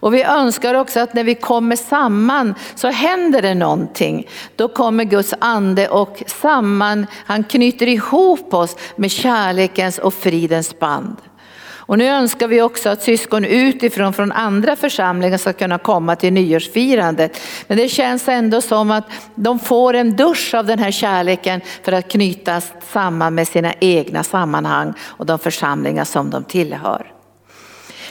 Och vi önskar också att när vi kommer samman så händer det någonting. Då kommer Guds ande och samman, han knyter ihop oss med kärlekens och fridens band. Och nu önskar vi också att syskon utifrån från andra församlingar ska kunna komma till nyårsfirandet. Men det känns ändå som att de får en dusch av den här kärleken för att knytas samman med sina egna sammanhang och de församlingar som de tillhör.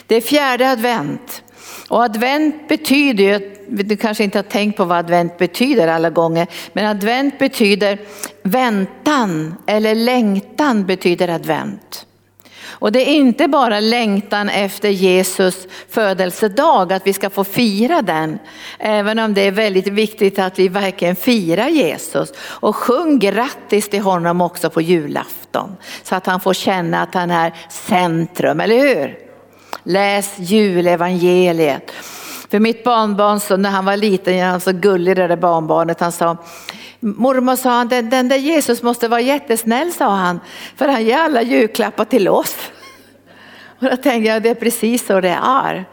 Det är fjärde advent. Och advent betyder ju, du kanske inte har tänkt på vad advent betyder alla gånger, men advent betyder väntan eller längtan betyder advent. Och det är inte bara längtan efter Jesus födelsedag, att vi ska få fira den. Även om det är väldigt viktigt att vi verkligen firar Jesus. Och sjung grattis till honom också på julafton. Så att han får känna att han är centrum, eller hur? Läs julevangeliet. För mitt barnbarn, så när han var liten, han var så gullig det där barnbarnet, han sa Mormor sa han, den, den där Jesus måste vara jättesnäll sa han, för han ger alla julklappar till oss. Och då tänkte jag, det är precis så det är.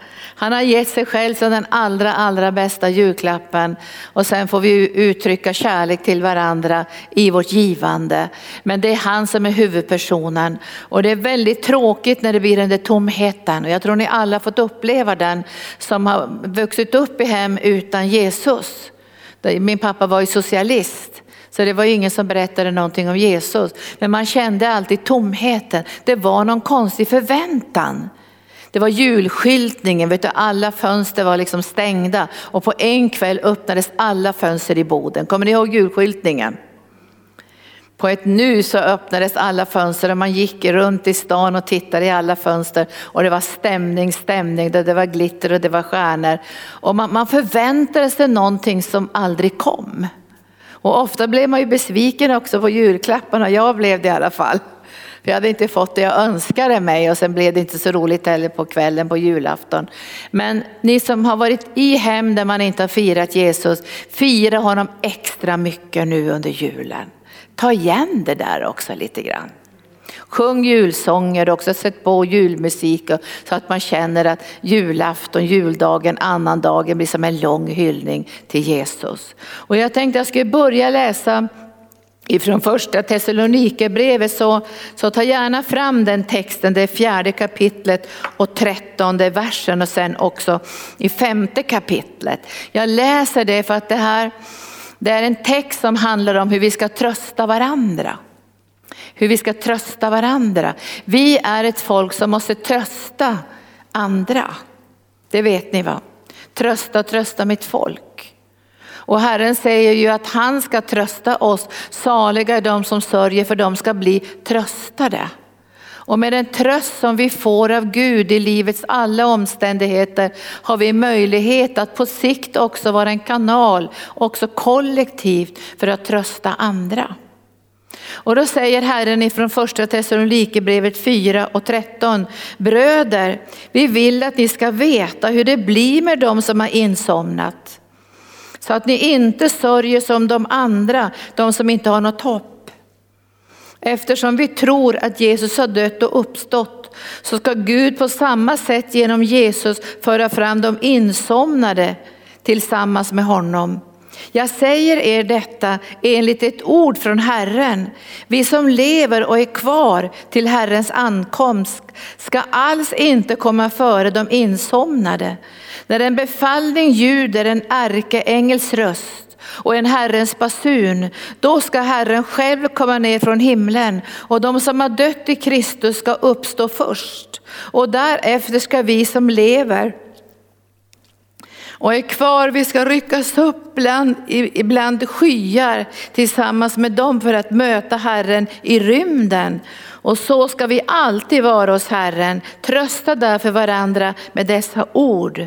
Han har gett sig själv som den allra, allra bästa julklappen och sen får vi uttrycka kärlek till varandra i vårt givande. Men det är han som är huvudpersonen och det är väldigt tråkigt när det blir den där tomheten och jag tror ni alla fått uppleva den som har vuxit upp i hem utan Jesus. Min pappa var ju socialist. Så det var ingen som berättade någonting om Jesus. Men man kände alltid tomheten. Det var någon konstig förväntan. Det var julskyltningen, vet du, alla fönster var liksom stängda och på en kväll öppnades alla fönster i Boden. Kommer ni ihåg julskyltningen? På ett nu så öppnades alla fönster och man gick runt i stan och tittade i alla fönster och det var stämning, stämning, det var glitter och det var stjärnor. Och man, man förväntade sig någonting som aldrig kom. Och ofta blev man ju besviken också på julklapparna, jag blev det i alla fall. För jag hade inte fått det jag önskade mig och sen blev det inte så roligt heller på kvällen på julafton. Men ni som har varit i hem där man inte har firat Jesus, fira honom extra mycket nu under julen. Ta igen det där också lite grann. Sjung julsånger också sätt på julmusik så att man känner att julafton, juldagen, annandagen blir som en lång hyllning till Jesus. Och jag tänkte jag skulle börja läsa ifrån första Thessalonikerbrevet så, så ta gärna fram den texten, det är fjärde kapitlet och trettonde versen och sen också i femte kapitlet. Jag läser det för att det här det är en text som handlar om hur vi ska trösta varandra. Hur vi ska trösta varandra. Vi är ett folk som måste trösta andra. Det vet ni va? Trösta, trösta mitt folk. Och Herren säger ju att han ska trösta oss. Saliga är de som sörjer för de ska bli tröstade. Och med den tröst som vi får av Gud i livets alla omständigheter har vi möjlighet att på sikt också vara en kanal, också kollektivt för att trösta andra. Och då säger Herren ifrån första Thessalonikerbrevet 4 och 13. Bröder, vi vill att ni ska veta hur det blir med dem som har insomnat. Så att ni inte sörjer som de andra, de som inte har något hopp. Eftersom vi tror att Jesus har dött och uppstått så ska Gud på samma sätt genom Jesus föra fram de insomnade tillsammans med honom. Jag säger er detta enligt ett ord från Herren. Vi som lever och är kvar till Herrens ankomst ska alls inte komma före de insomnade. När en befallning ljuder en ärkeängels röst och en Herrens basun, då ska Herren själv komma ner från himlen och de som har dött i Kristus ska uppstå först. Och därefter ska vi som lever och är kvar, vi ska ryckas upp bland, bland skyar tillsammans med dem för att möta Herren i rymden. Och så ska vi alltid vara hos Herren. Trösta därför varandra med dessa ord.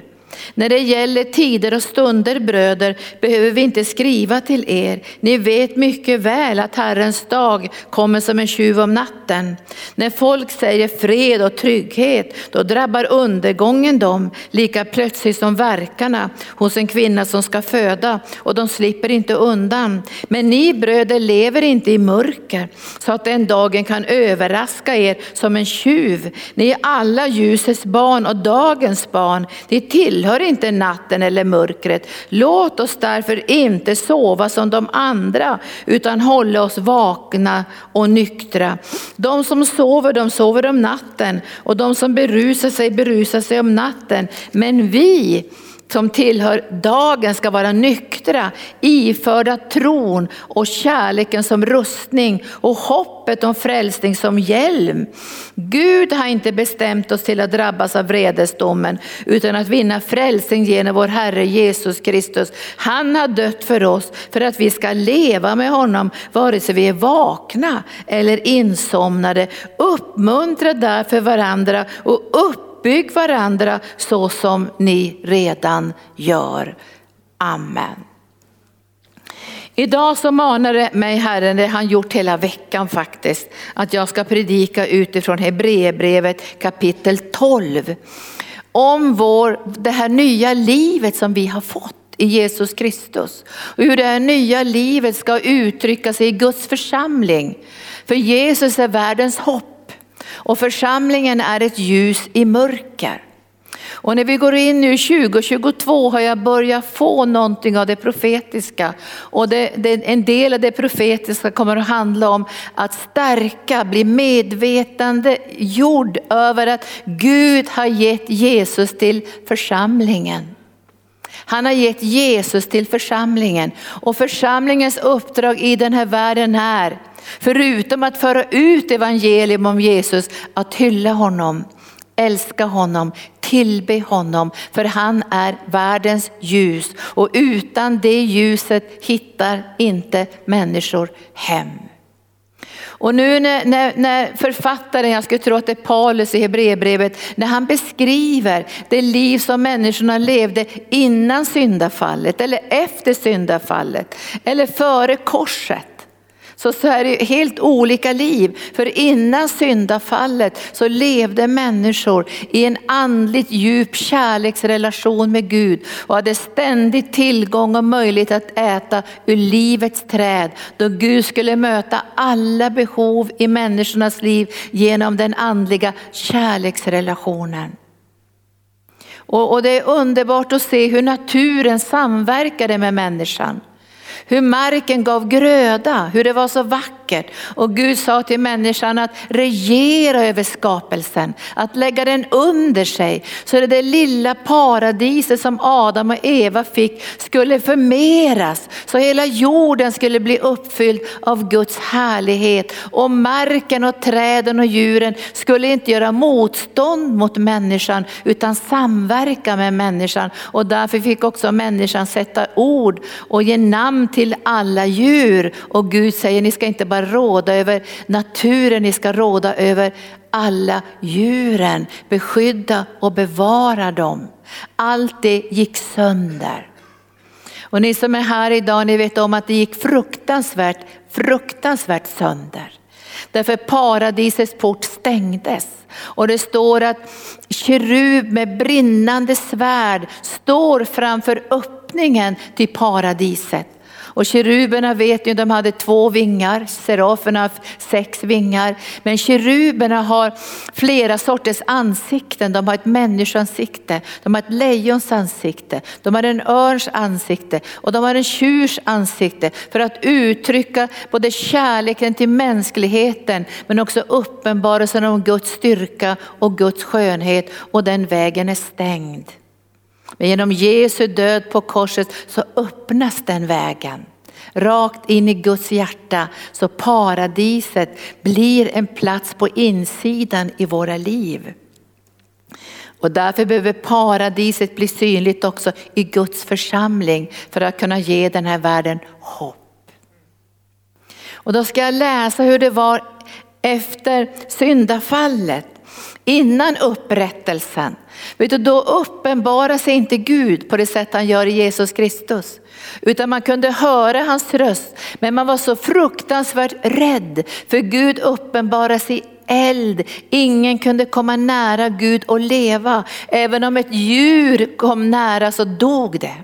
När det gäller tider och stunder bröder behöver vi inte skriva till er. Ni vet mycket väl att Herrens dag kommer som en tjuv om natten. När folk säger fred och trygghet, då drabbar undergången dem lika plötsligt som verkarna hos en kvinna som ska föda och de slipper inte undan. Men ni bröder lever inte i mörker så att den dagen kan överraska er som en tjuv. Ni är alla ljusets barn och dagens barn. Ni till tillhör inte natten eller mörkret. Låt oss därför inte sova som de andra utan hålla oss vakna och nyktra. De som sover, de sover om natten och de som berusar sig, berusar sig om natten. Men vi som tillhör dagen ska vara nyktra, iförda tron och kärleken som rustning och hoppet om frälsning som hjälm. Gud har inte bestämt oss till att drabbas av vredesdomen utan att vinna frälsning genom vår Herre Jesus Kristus. Han har dött för oss för att vi ska leva med honom vare sig vi är vakna eller insomnade. Uppmuntra därför varandra och upp uppbygg varandra så som ni redan gör. Amen. Idag så manade mig Herren, det har han gjort hela veckan faktiskt, att jag ska predika utifrån Hebreerbrevet kapitel 12. Om vår, det här nya livet som vi har fått i Jesus Kristus. Och hur det här nya livet ska uttrycka sig i Guds församling. För Jesus är världens hopp. Och församlingen är ett ljus i mörker. Och när vi går in nu 2022 har jag börjat få någonting av det profetiska. Och det, det, en del av det profetiska kommer att handla om att stärka, bli medvetande, gjord över att Gud har gett Jesus till församlingen. Han har gett Jesus till församlingen och församlingens uppdrag i den här världen är Förutom att föra ut evangelium om Jesus, att hylla honom, älska honom, tillbe honom, för han är världens ljus och utan det ljuset hittar inte människor hem. Och nu när, när, när, författaren, jag skulle tro att det är Paulus i Hebreerbrevet, när han beskriver det liv som människorna levde innan syndafallet eller efter syndafallet eller före korset så, så är det helt olika liv. För innan syndafallet så levde människor i en andligt djup kärleksrelation med Gud och hade ständigt tillgång och möjlighet att äta ur livets träd. Då Gud skulle möta alla behov i människornas liv genom den andliga kärleksrelationen. Och, och det är underbart att se hur naturen samverkade med människan. Hur marken gav gröda, hur det var så vackert vackert Och Gud sa till människan att regera över skapelsen, att lägga den under sig. Så det, det lilla paradiset som Adam och Eva fick skulle förmeras. Så hela jorden skulle bli uppfylld av Guds härlighet. Och marken och träden och djuren skulle inte göra motstånd mot människan utan samverka med människan. Och därför fick också människan sätta ord och ge namn till alla djur. Och Gud säger ni ska inte bara råda över naturen, ni ska råda över alla djuren. Beskydda och bevara dem. Allt det gick sönder. Och ni som är här idag, ni vet om att det gick fruktansvärt, fruktansvärt sönder. Därför paradisets port stängdes. Och det står att kerub med brinnande svärd står framför öppningen till paradiset. Och keruberna vet ju, de hade två vingar, seraferna har sex vingar. Men keruberna har flera sorters ansikten. De har ett människoansikte, de har ett lejons ansikte, de har en örns ansikte och de har en tjurs ansikte. För att uttrycka både kärleken till mänskligheten men också uppenbarelsen om Guds styrka och Guds skönhet. Och den vägen är stängd. Men genom Jesu död på korset så öppnas den vägen. Rakt in i Guds hjärta så paradiset blir en plats på insidan i våra liv. Och därför behöver paradiset bli synligt också i Guds församling för att kunna ge den här världen hopp. Och då ska jag läsa hur det var efter syndafallet, innan upprättelsen. Vet du, då uppenbarar sig inte Gud på det sätt han gör i Jesus Kristus. Utan man kunde höra hans röst, men man var så fruktansvärt rädd för Gud uppenbarar sig eld. Ingen kunde komma nära Gud och leva. Även om ett djur kom nära så dog det.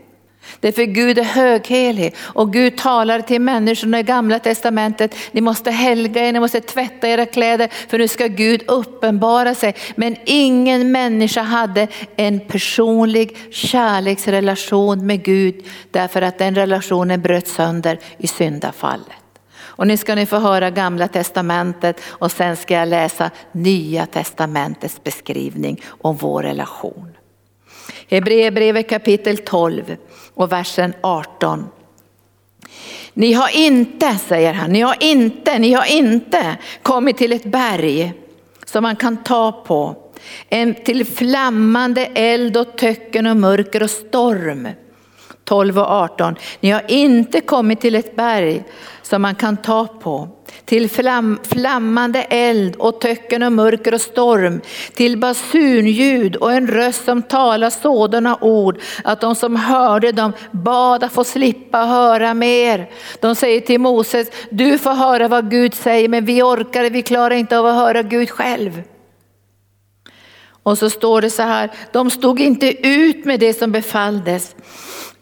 Därför Gud är höghelig och Gud talar till människorna i gamla testamentet, ni måste helga er, ni måste tvätta era kläder för nu ska Gud uppenbara sig. Men ingen människa hade en personlig kärleksrelation med Gud därför att den relationen bröt sönder i syndafallet. Och nu ska ni få höra gamla testamentet och sen ska jag läsa nya testamentets beskrivning om vår relation. Hebreerbrevet kapitel 12 och versen 18. Ni har inte, säger han, ni har inte, ni har inte kommit till ett berg som man kan ta på, en till flammande eld och töcken och mörker och storm. 12 och 18. Ni har inte kommit till ett berg som man kan ta på, till flam, flammande eld och töcken och mörker och storm, till basunljud och en röst som talar sådana ord att de som hörde dem bad att få slippa höra mer. De säger till Moses, du får höra vad Gud säger men vi orkar, vi klarar inte av att höra Gud själv. Och så står det så här, de stod inte ut med det som befalldes.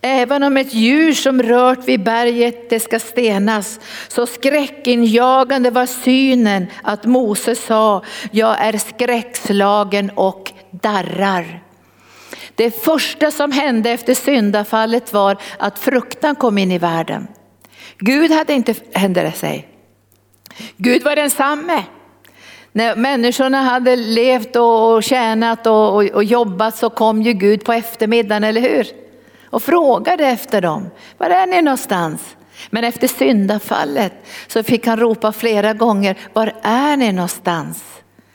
Även om ett djur som rört vid berget det ska stenas, så skräckinjagande var synen att Mose sa, jag är skräckslagen och darrar. Det första som hände efter syndafallet var att fruktan kom in i världen. Gud hade inte, ändrat det sig. Gud var densamme. När människorna hade levt och tjänat och jobbat så kom ju Gud på eftermiddagen, eller hur? Och frågade efter dem. Var är ni någonstans? Men efter syndafallet så fick han ropa flera gånger, var är ni någonstans?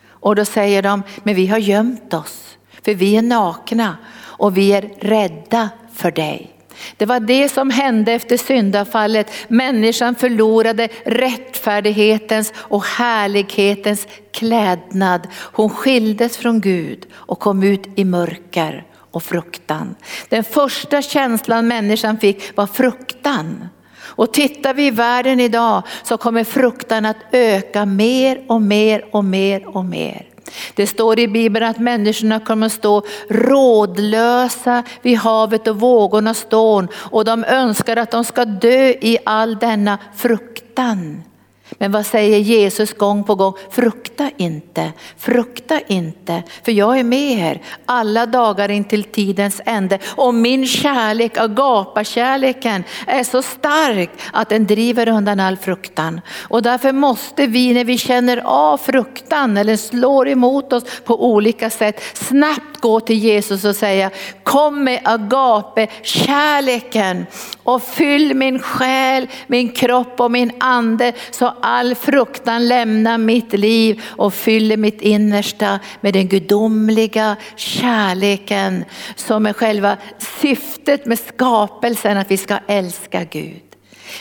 Och då säger de, men vi har gömt oss, för vi är nakna och vi är rädda för dig. Det var det som hände efter syndafallet. Människan förlorade rättfärdighetens och härlighetens klädnad. Hon skildes från Gud och kom ut i mörker och fruktan. Den första känslan människan fick var fruktan. Och tittar vi i världen idag så kommer fruktan att öka mer och mer och mer och mer. Det står i Bibeln att människorna kommer att stå rådlösa vid havet och vågornas dån och de önskar att de ska dö i all denna fruktan. Men vad säger Jesus gång på gång? Frukta inte, frukta inte, för jag är med er alla dagar in till tidens ände. Och min kärlek, agapakärleken, är så stark att den driver undan all fruktan. Och därför måste vi när vi känner av fruktan eller slår emot oss på olika sätt, snabbt gå till Jesus och säga, kom med agape, kärleken och fyll min själ, min kropp och min ande så all fruktan lämnar mitt liv och fyller mitt innersta med den gudomliga kärleken som är själva syftet med skapelsen, att vi ska älska Gud.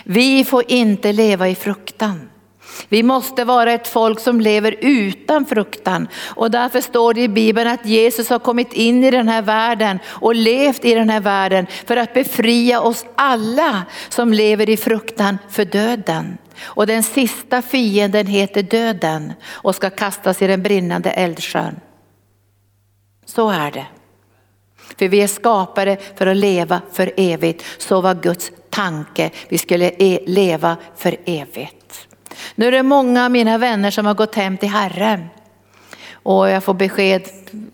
Vi får inte leva i fruktan. Vi måste vara ett folk som lever utan fruktan och därför står det i Bibeln att Jesus har kommit in i den här världen och levt i den här världen för att befria oss alla som lever i fruktan för döden. Och den sista fienden heter döden och ska kastas i den brinnande eldsjön. Så är det. För vi är skapade för att leva för evigt. Så var Guds tanke. Vi skulle e- leva för evigt. Nu är det många av mina vänner som har gått hem till Herren. Och jag får besked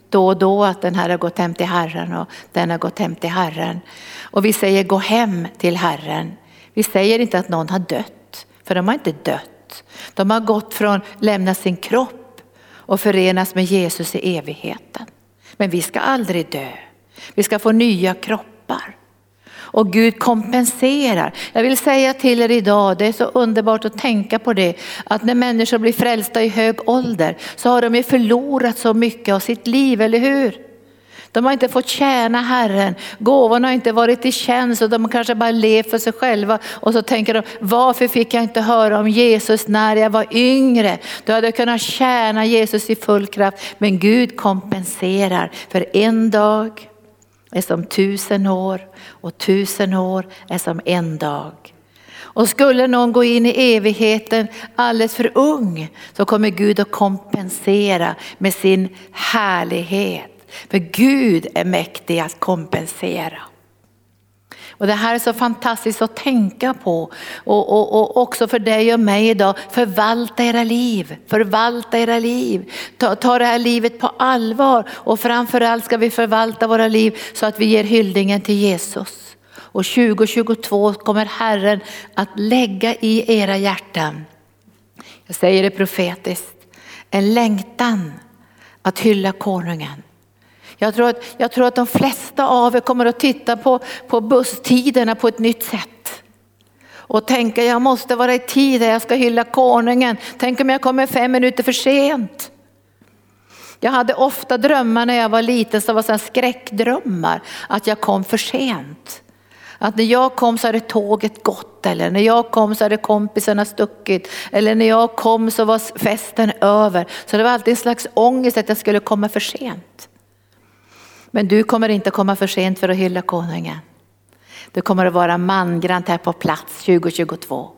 då och då att den här har gått hem till Herren och den har gått hem till Herren. Och vi säger gå hem till Herren. Vi säger inte att någon har dött, för de har inte dött. De har gått från lämna sin kropp och förenas med Jesus i evigheten. Men vi ska aldrig dö. Vi ska få nya kroppar. Och Gud kompenserar. Jag vill säga till er idag, det är så underbart att tänka på det, att när människor blir frälsta i hög ålder så har de ju förlorat så mycket av sitt liv, eller hur? De har inte fått tjäna Herren, gåvorna har inte varit i tjänst och de har kanske bara levt för sig själva. Och så tänker de, varför fick jag inte höra om Jesus när jag var yngre? Då hade jag kunnat tjäna Jesus i full kraft. Men Gud kompenserar för en dag, är som tusen år och tusen år är som en dag. Och skulle någon gå in i evigheten alldeles för ung så kommer Gud att kompensera med sin härlighet. För Gud är mäktig att kompensera. Och det här är så fantastiskt att tänka på. Och, och, och också för dig och mig idag, förvalta era liv. Förvalta era liv. Ta, ta det här livet på allvar. Och framförallt ska vi förvalta våra liv så att vi ger hyllningen till Jesus. Och 2022 kommer Herren att lägga i era hjärtan, jag säger det profetiskt, en längtan att hylla konungen. Jag tror, att, jag tror att de flesta av er kommer att titta på, på busstiderna på ett nytt sätt. Och tänka jag måste vara i tid, jag ska hylla konungen. Tänk om jag kommer fem minuter för sent. Jag hade ofta drömmar när jag var liten som var så skräckdrömmar, att jag kom för sent. Att när jag kom så hade tåget gått eller när jag kom så hade kompisarna stuckit eller när jag kom så var festen över. Så det var alltid en slags ångest att jag skulle komma för sent. Men du kommer inte komma för sent för att hylla konungen. Du kommer att vara mangrant här på plats 2022.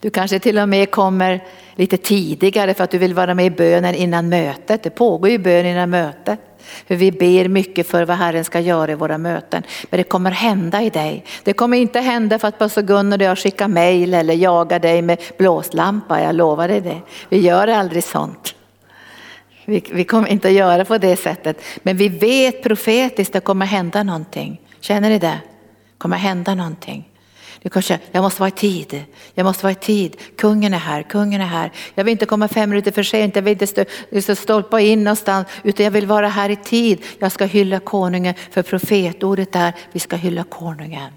Du kanske till och med kommer lite tidigare för att du vill vara med i bönen innan mötet. Det pågår ju bön innan mötet. För vi ber mycket för vad Herren ska göra i våra möten. Men det kommer hända i dig. Det kommer inte hända för att pastor Gunnar och jag skickar mejl eller jagar dig med blåslampa. Jag lovar dig det. Vi gör aldrig sånt. Vi, vi kommer inte att göra på det sättet. Men vi vet profetiskt att det kommer hända någonting. Känner ni det? Det kommer hända någonting. Du kanske, jag måste vara i tid, jag måste vara i tid. Kungen är här, kungen är här. Jag vill inte komma fem minuter för sent, jag vill inte stå, stå liksom stolpa in någonstans, utan jag vill vara här i tid. Jag ska hylla konungen, för profetordet är, vi ska hylla konungen.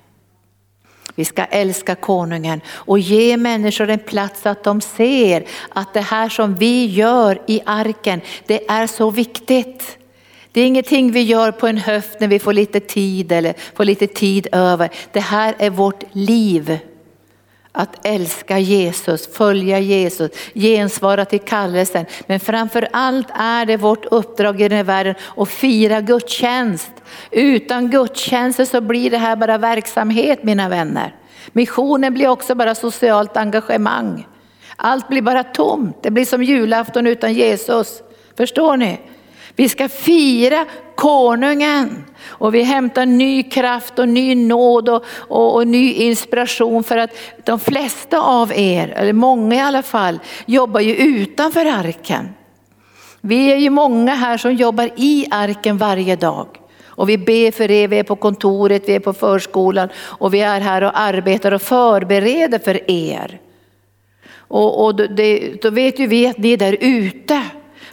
Vi ska älska konungen och ge människor en plats så att de ser att det här som vi gör i arken, det är så viktigt. Det är ingenting vi gör på en höft när vi får lite tid eller får lite tid över. Det här är vårt liv. Att älska Jesus, följa Jesus, gensvara till kallelsen. Men framför allt är det vårt uppdrag i den här världen att fira gudstjänst. Utan gudstjänster så blir det här bara verksamhet mina vänner. Missionen blir också bara socialt engagemang. Allt blir bara tomt, det blir som julafton utan Jesus. Förstår ni? Vi ska fira konungen och vi hämtar ny kraft och ny nåd och, och, och, ny inspiration för att de flesta av er, eller många i alla fall, jobbar ju utanför arken. Vi är ju många här som jobbar i arken varje dag. Och vi ber för er, vi är på kontoret, vi är på förskolan och vi är här och arbetar och förbereder för er. Och, och det, då vet ju vi att ni är där ute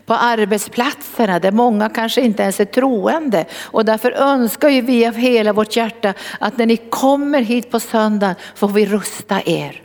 på arbetsplatserna där många kanske inte ens är troende. Och därför önskar ju vi av hela vårt hjärta att när ni kommer hit på söndag får vi rusta er.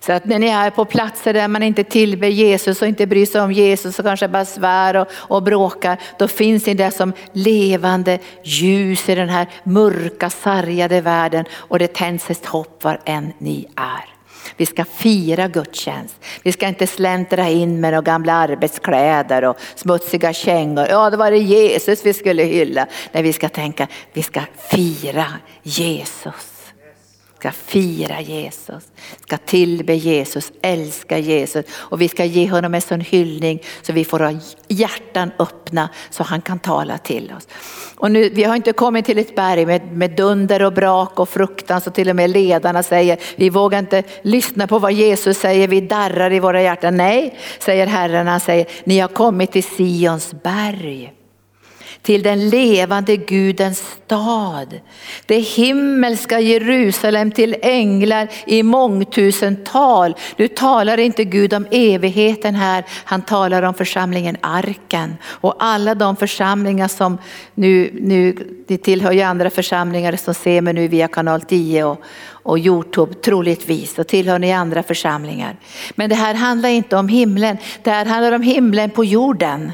Så att när ni är på platser där man inte tillber Jesus och inte bryr sig om Jesus och kanske bara svär och, och bråkar, då finns ni där som levande ljus i den här mörka sargade världen och det tänds ett hopp var än ni är. Vi ska fira gudstjänst. Vi ska inte släntra in med några gamla arbetskläder och smutsiga kängor. Ja, det var det Jesus vi skulle hylla. Nej, vi ska tänka, vi ska fira Jesus ska fira Jesus, ska tillbe Jesus, älska Jesus och vi ska ge honom en sån hyllning så vi får ha hjärtan öppna så han kan tala till oss. Och nu, vi har inte kommit till ett berg med, med dunder och brak och fruktan så till och med ledarna säger vi vågar inte lyssna på vad Jesus säger, vi darrar i våra hjärtan. Nej, säger Herren, han säger ni har kommit till Sions berg till den levande Gudens stad. Det himmelska Jerusalem till änglar i mångtusental. Nu talar inte Gud om evigheten här, han talar om församlingen Arken och alla de församlingar som nu, nu det tillhör ju andra församlingar som ser mig nu via kanal 10 och, och Youtube troligtvis och tillhör ni andra församlingar. Men det här handlar inte om himlen, det här handlar om himlen på jorden.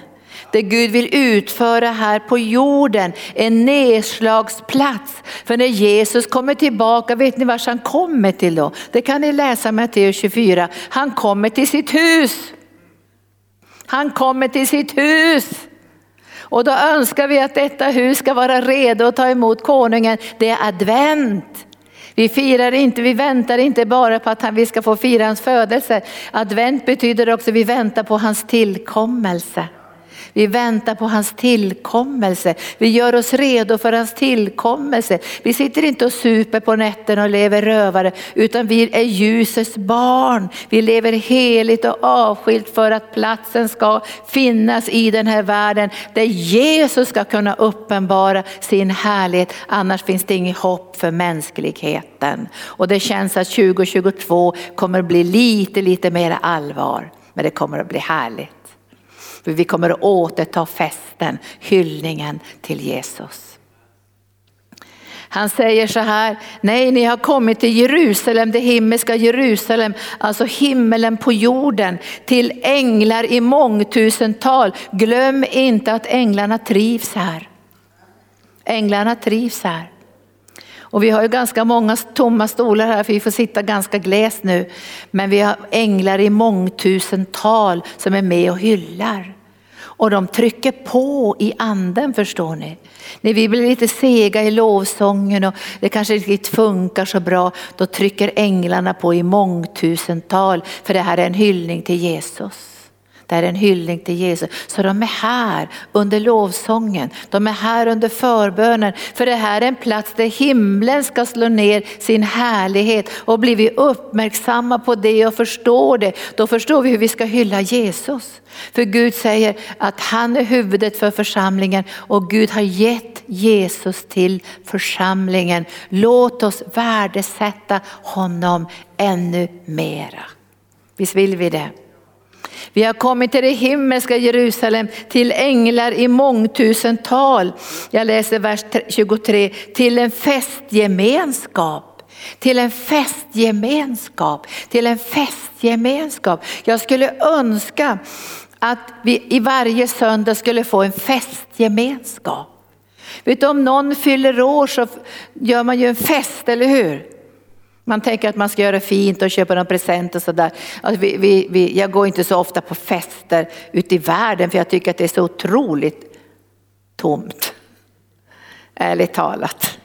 Det Gud vill utföra här på jorden, en nedslagsplats. För när Jesus kommer tillbaka, vet ni vart han kommer till då? Det kan ni läsa i Matteus 24. Han kommer till sitt hus. Han kommer till sitt hus. Och då önskar vi att detta hus ska vara redo att ta emot konungen. Det är advent. Vi firar inte, vi väntar inte bara på att vi ska få fira hans födelse. Advent betyder också att vi väntar på hans tillkommelse. Vi väntar på hans tillkommelse. Vi gör oss redo för hans tillkommelse. Vi sitter inte och super på nätterna och lever rövare utan vi är ljusets barn. Vi lever heligt och avskilt för att platsen ska finnas i den här världen där Jesus ska kunna uppenbara sin härlighet. Annars finns det inget hopp för mänskligheten. Och det känns att 2022 kommer att bli lite, lite mer allvar. Men det kommer att bli härligt. För vi kommer att återta festen, hyllningen till Jesus. Han säger så här, nej ni har kommit till Jerusalem, det himmelska Jerusalem, alltså himmelen på jorden, till änglar i mångtusental. Glöm inte att änglarna trivs här. Änglarna trivs här. Och vi har ju ganska många tomma stolar här för vi får sitta ganska gläst nu. Men vi har änglar i mångtusental som är med och hyllar. Och de trycker på i anden förstår ni. När vi blir lite sega i lovsången och det kanske inte funkar så bra, då trycker änglarna på i mångtusental. För det här är en hyllning till Jesus. Det är en hyllning till Jesus. Så de är här under lovsången, de är här under förbönen. För det här är en plats där himlen ska slå ner sin härlighet. Och blir vi uppmärksamma på det och förstår det, då förstår vi hur vi ska hylla Jesus. För Gud säger att han är huvudet för församlingen och Gud har gett Jesus till församlingen. Låt oss värdesätta honom ännu mera. Visst vill vi det? Vi har kommit till det himmelska Jerusalem, till änglar i mångtusental. Jag läser vers 23, till en festgemenskap. Till en festgemenskap, till en festgemenskap. Jag skulle önska att vi i varje söndag skulle få en festgemenskap. Vet du, om någon fyller år så gör man ju en fest, eller hur? Man tänker att man ska göra fint och köpa någon present och sådär. Alltså vi, vi, vi, jag går inte så ofta på fester ute i världen för jag tycker att det är så otroligt tomt. Ärligt talat.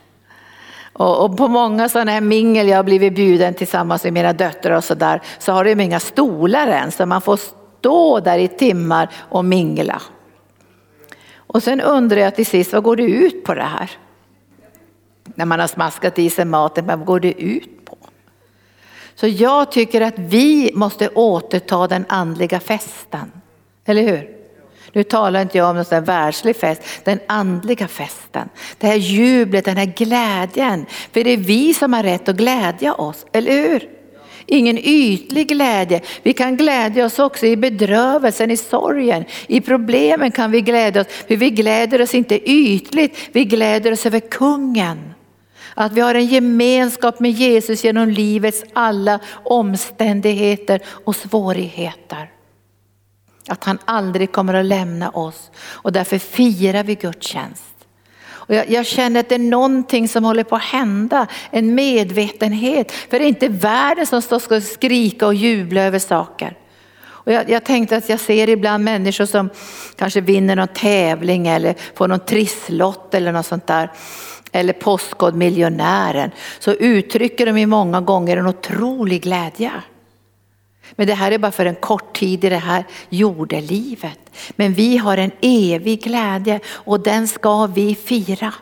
Och, och på många sådana här mingel jag har blivit bjuden tillsammans med mina döttrar och sådär så har de inga stolar än så man får stå där i timmar och mingla. Och sen undrar jag till sist, vad går det ut på det här? När man har smaskat i sig maten, vad går det ut så jag tycker att vi måste återta den andliga festen. Eller hur? Nu talar inte jag om någon världslig fest, den andliga festen. Det här jublet, den här glädjen. För det är vi som har rätt att glädja oss, eller hur? Ingen ytlig glädje. Vi kan glädja oss också i bedrövelsen, i sorgen. I problemen kan vi glädja oss. För vi gläder oss inte ytligt, vi gläder oss över kungen. Att vi har en gemenskap med Jesus genom livets alla omständigheter och svårigheter. Att han aldrig kommer att lämna oss och därför firar vi gudstjänst. Och jag, jag, känner att det är någonting som håller på att hända, en medvetenhet. För det är inte världen som står och skrika och jubla över saker. Och jag, jag, tänkte att jag ser ibland människor som kanske vinner någon tävling eller får någon trisslott eller något sånt där eller Postkodmiljonären så uttrycker de ju många gånger en otrolig glädje. Men det här är bara för en kort tid i det här jordelivet. Men vi har en evig glädje och den ska vi fira.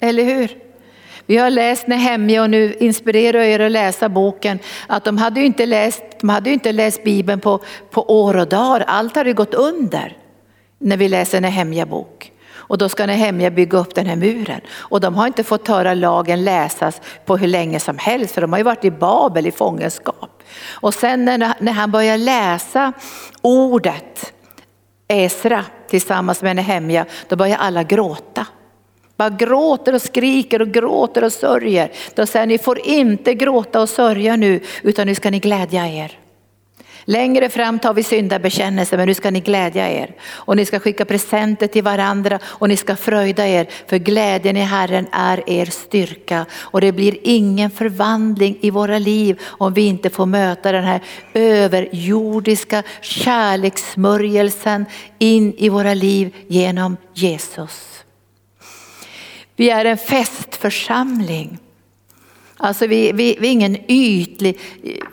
Eller hur? Vi har läst Nehemja och nu inspirerar jag er att läsa boken. Att de hade ju inte läst, de hade inte läst Bibeln på, på år och dagar. Allt hade gått under när vi läser Nehemja bok. Och då ska Nehemja bygga upp den här muren. Och de har inte fått höra lagen läsas på hur länge som helst för de har ju varit i Babel i fångenskap. Och sen när, han börjar läsa ordet Esra tillsammans med Nehemja, då börjar alla gråta. Bara gråter och skriker och gråter och sörjer. Då säger ni får inte gråta och sörja nu utan nu ska ni glädja er. Längre fram tar vi syndabekännelse men nu ska ni glädja er. Och ni ska skicka presenter till varandra och ni ska fröjda er. För glädjen i Herren är er styrka. Och det blir ingen förvandling i våra liv om vi inte får möta den här överjordiska kärlekssmörjelsen in i våra liv genom Jesus. Vi är en festförsamling. Alltså vi, vi, vi är ingen ytlig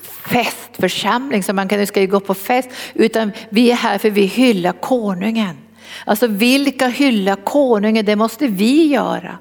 festförsamling som man kan, ska ju gå på fest, utan vi är här för vi hyllar konungen. Alltså vilka hyllar konungen, det måste vi göra.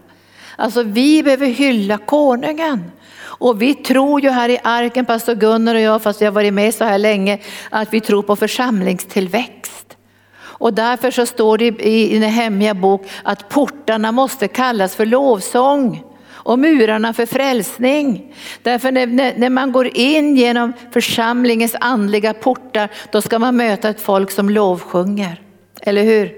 Alltså vi behöver hylla konungen. Och vi tror ju här i arken, pastor Gunnar och jag, fast jag har varit med så här länge, att vi tror på församlingstillväxt. Och därför så står det i den hemliga bok att portarna måste kallas för lovsång och murarna för frälsning. Därför när, när, man går in genom församlingens andliga portar, då ska man möta ett folk som lovsjunger. Eller hur?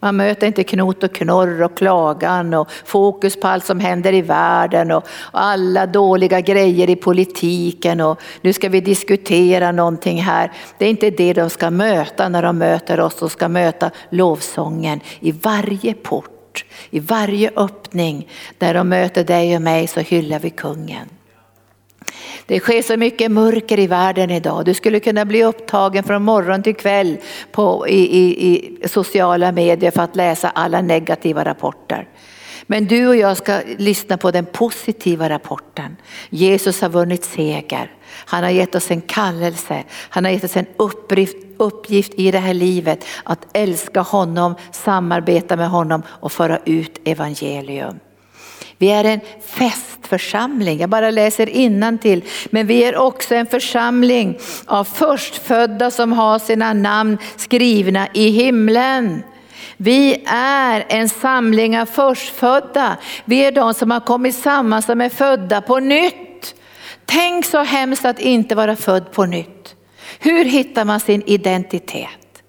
Man möter inte knot och knorr och klagan och fokus på allt som händer i världen och alla dåliga grejer i politiken och nu ska vi diskutera någonting här. Det är inte det de ska möta när de möter oss, de ska möta lovsången i varje port, i varje öppning där de möter dig och mig så hyllar vi kungen. Det sker så mycket mörker i världen idag. Du skulle kunna bli upptagen från morgon till kväll på, i, i, i sociala medier för att läsa alla negativa rapporter. Men du och jag ska lyssna på den positiva rapporten. Jesus har vunnit seger. Han har gett oss en kallelse, han har gett oss en uppgift, uppgift i det här livet att älska honom, samarbeta med honom och föra ut evangelium. Vi är en festförsamling, jag bara läser till. Men vi är också en församling av förstfödda som har sina namn skrivna i himlen. Vi är en samling av förstfödda. Vi är de som har kommit samman som är födda på nytt. Tänk så hemskt att inte vara född på nytt. Hur hittar man sin identitet?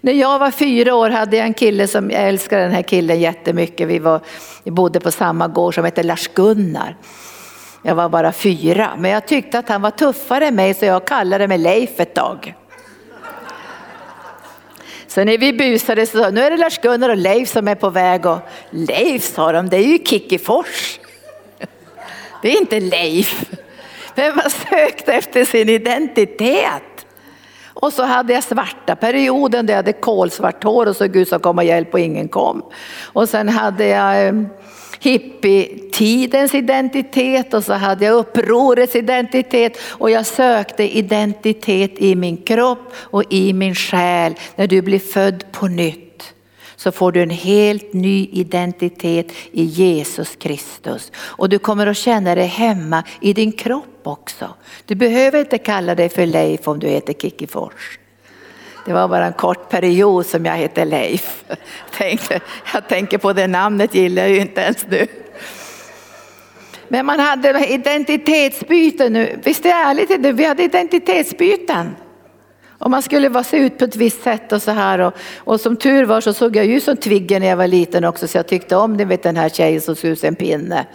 När jag var fyra år hade jag en kille som, jag älskar den här killen jättemycket. Vi, var, vi bodde på samma gård som hette Lars-Gunnar. Jag var bara fyra, men jag tyckte att han var tuffare än mig så jag kallade mig Leif ett tag. Så när vi busade så sa nu är det Lars-Gunnar och Leif som är på väg och Leif sa de, det är ju Kickifors. Det är inte Leif. Men man sökte efter sin identitet. Och så hade jag svarta perioden där jag hade kolsvart hår och så Gud som kom och hjälp och ingen kom. Och sen hade jag eh, hippietidens identitet och så hade jag upprorets identitet och jag sökte identitet i min kropp och i min själ. När du blir född på nytt så får du en helt ny identitet i Jesus Kristus. Och du kommer att känna dig hemma i din kropp också. Du behöver inte kalla dig för Leif om du heter Kickifors. Det var bara en kort period som jag hette Leif. Jag, tänkte, jag tänker på det namnet gillar jag ju inte ens nu. Men man hade identitetsbyten nu. Visst är det ärligt? Vi hade identitetsbyten. Och man skulle se ut på ett visst sätt och så här. Och, och som tur var så såg jag ju som Twigger när jag var liten också så jag tyckte om det, vet, den här tjejen som såg ut som en pinne.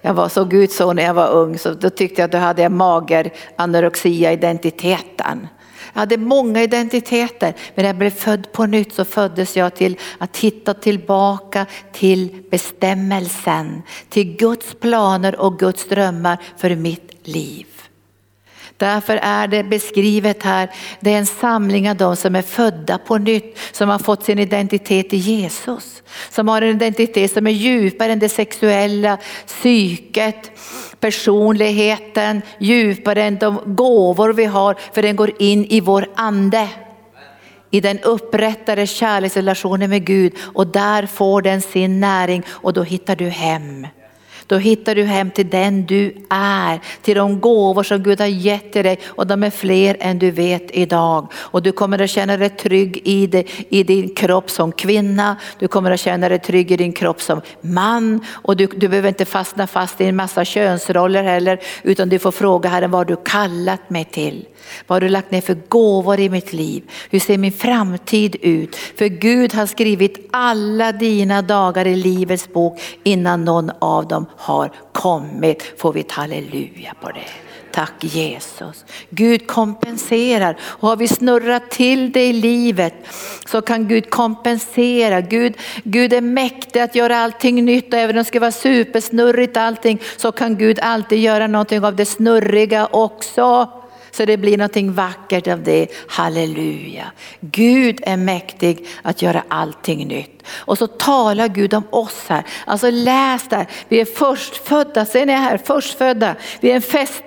Jag var, såg ut så när jag var ung så då tyckte jag att då hade jag mager anorexia identiteten. Jag hade många identiteter men när jag blev född på nytt så föddes jag till att hitta tillbaka till bestämmelsen, till Guds planer och Guds drömmar för mitt liv. Därför är det beskrivet här, det är en samling av de som är födda på nytt, som har fått sin identitet i Jesus. Som har en identitet som är djupare än det sexuella, psyket, personligheten, djupare än de gåvor vi har, för den går in i vår ande i den upprättade kärleksrelationen med Gud och där får den sin näring och då hittar du hem. Då hittar du hem till den du är, till de gåvor som Gud har gett till dig och de är fler än du vet idag. Och du kommer att känna dig trygg i, det, i din kropp som kvinna, du kommer att känna dig trygg i din kropp som man och du, du behöver inte fastna fast i en massa könsroller heller utan du får fråga Herren vad du kallat mig till. Vad har du lagt ner för gåvor i mitt liv? Hur ser min framtid ut? För Gud har skrivit alla dina dagar i livets bok innan någon av dem har kommit. Får vi ett halleluja på det. Tack Jesus. Gud kompenserar och har vi snurrat till det i livet så kan Gud kompensera. Gud, Gud är mäktig att göra allting nytt och även om det ska vara supersnurrigt allting så kan Gud alltid göra någonting av det snurriga också. Så det blir någonting vackert av det. Halleluja. Gud är mäktig att göra allting nytt. Och så talar Gud om oss här. Alltså läs där, vi är förstfödda, ser ni här, förstfödda. Vi är en fest,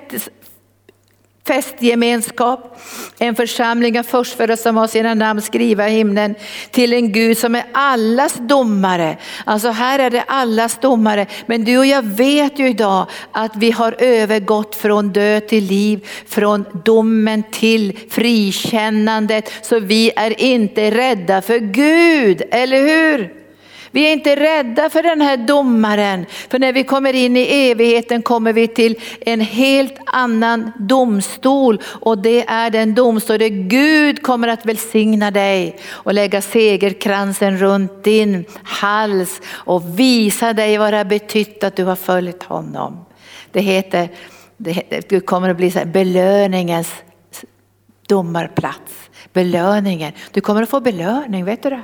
festgemenskap, en församling av förstfödda som har sina namn skriva i himlen till en Gud som är allas domare. Alltså här är det allas domare. Men du och jag vet ju idag att vi har övergått från död till liv, från domen till frikännandet. Så vi är inte rädda för Gud, eller hur? Vi är inte rädda för den här domaren, för när vi kommer in i evigheten kommer vi till en helt annan domstol och det är den domstol där Gud kommer att välsigna dig och lägga segerkransen runt din hals och visa dig vad det har betytt att du har följt honom. Det heter, det kommer att bli så här, belöningens domarplats. Belöningen, du kommer att få belöning, vet du det?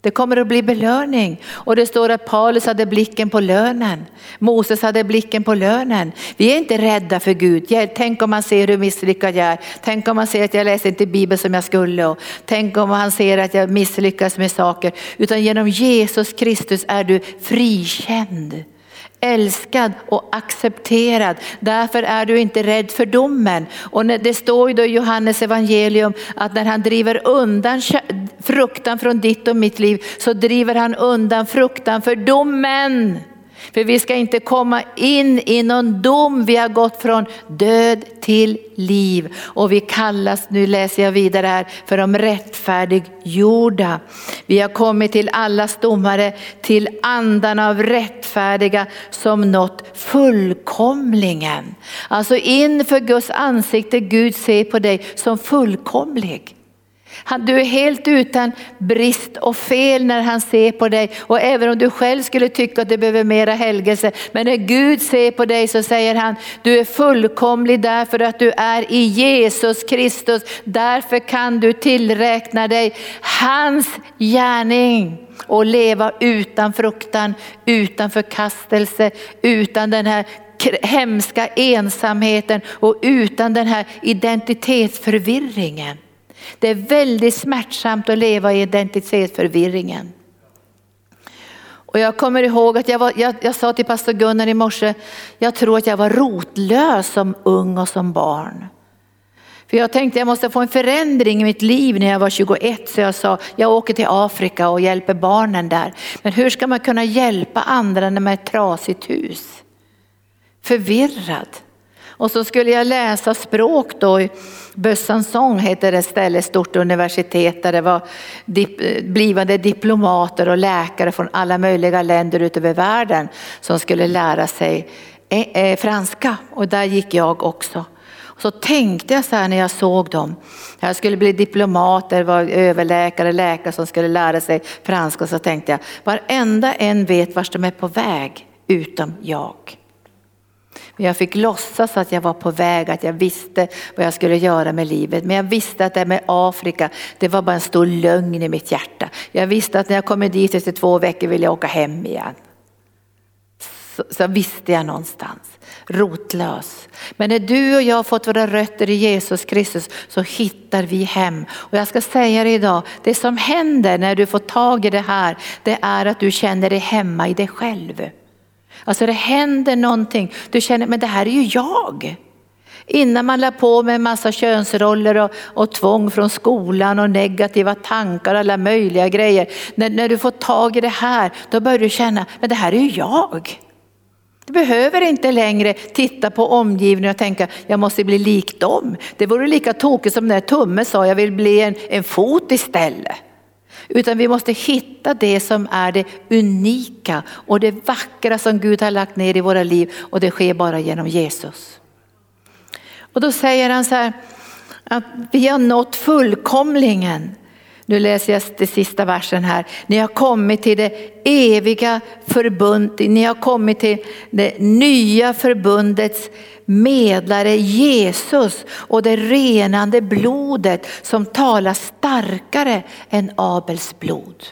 Det kommer att bli belöning. Och det står att Paulus hade blicken på lönen. Moses hade blicken på lönen. Vi är inte rädda för Gud. Tänk om man ser hur misslyckad jag är. Tänk om man ser att jag läser inte Bibeln som jag skulle. Och tänk om han ser att jag misslyckas med saker. Utan genom Jesus Kristus är du frikänd älskad och accepterad. Därför är du inte rädd för domen. Och det står ju då i Johannes evangelium att när han driver undan fruktan från ditt och mitt liv så driver han undan fruktan för domen. För vi ska inte komma in i någon dom, vi har gått från död till liv. Och vi kallas, nu läser jag vidare här, för de rättfärdiggjorda. Vi har kommit till allas domare, till andarna av rättfärdiga som nått fullkomlingen. Alltså inför Guds ansikte, Gud ser på dig som fullkomlig. Du är helt utan brist och fel när han ser på dig. Och även om du själv skulle tycka att du behöver mera helgelse. Men när Gud ser på dig så säger han, du är fullkomlig därför att du är i Jesus Kristus. Därför kan du tillräkna dig hans gärning och leva utan fruktan, utan förkastelse, utan den här hemska ensamheten och utan den här identitetsförvirringen. Det är väldigt smärtsamt att leva i identitetsförvirringen. Och jag kommer ihåg att jag, var, jag, jag sa till pastor Gunnar i morse, jag tror att jag var rotlös som ung och som barn. För jag tänkte jag måste få en förändring i mitt liv när jag var 21 så jag sa jag åker till Afrika och hjälper barnen där. Men hur ska man kunna hjälpa andra när man är ett trasigt hus? Förvirrad. Och så skulle jag läsa språk då. Bössans heter det ställe, stort universitet där det var dip, blivande diplomater och läkare från alla möjliga länder utöver världen som skulle lära sig eh, eh, franska och där gick jag också. Så tänkte jag så här när jag såg dem. Jag skulle bli diplomat, det var överläkare, läkare som skulle lära sig franska. Så tänkte jag, varenda en vet vart de är på väg utom jag. Men jag fick låtsas att jag var på väg, att jag visste vad jag skulle göra med livet. Men jag visste att det med Afrika, det var bara en stor lögn i mitt hjärta. Jag visste att när jag kommer dit efter två veckor vill jag åka hem igen. Så, så visste jag någonstans, rotlös. Men när du och jag har fått våra rötter i Jesus Kristus så hittar vi hem. Och jag ska säga det idag, det som händer när du får tag i det här, det är att du känner dig hemma i dig själv. Alltså det händer någonting. Du känner, men det här är ju jag. Innan man lade på med en massa könsroller och, och tvång från skolan och negativa tankar och alla möjliga grejer. När, när du får tag i det här, då börjar du känna, men det här är ju jag. Du behöver inte längre titta på omgivningen och tänka, jag måste bli lik dem. Det vore lika tokigt som när Tumme sa, jag vill bli en, en fot istället. Utan vi måste hitta det som är det unika och det vackra som Gud har lagt ner i våra liv och det sker bara genom Jesus. Och då säger han så här att vi har nått fullkomlingen. Nu läser jag den sista versen här. Ni har kommit till det eviga förbundet, ni har kommit till det nya förbundets medlare Jesus och det renande blodet som talar starkare än Abels blod.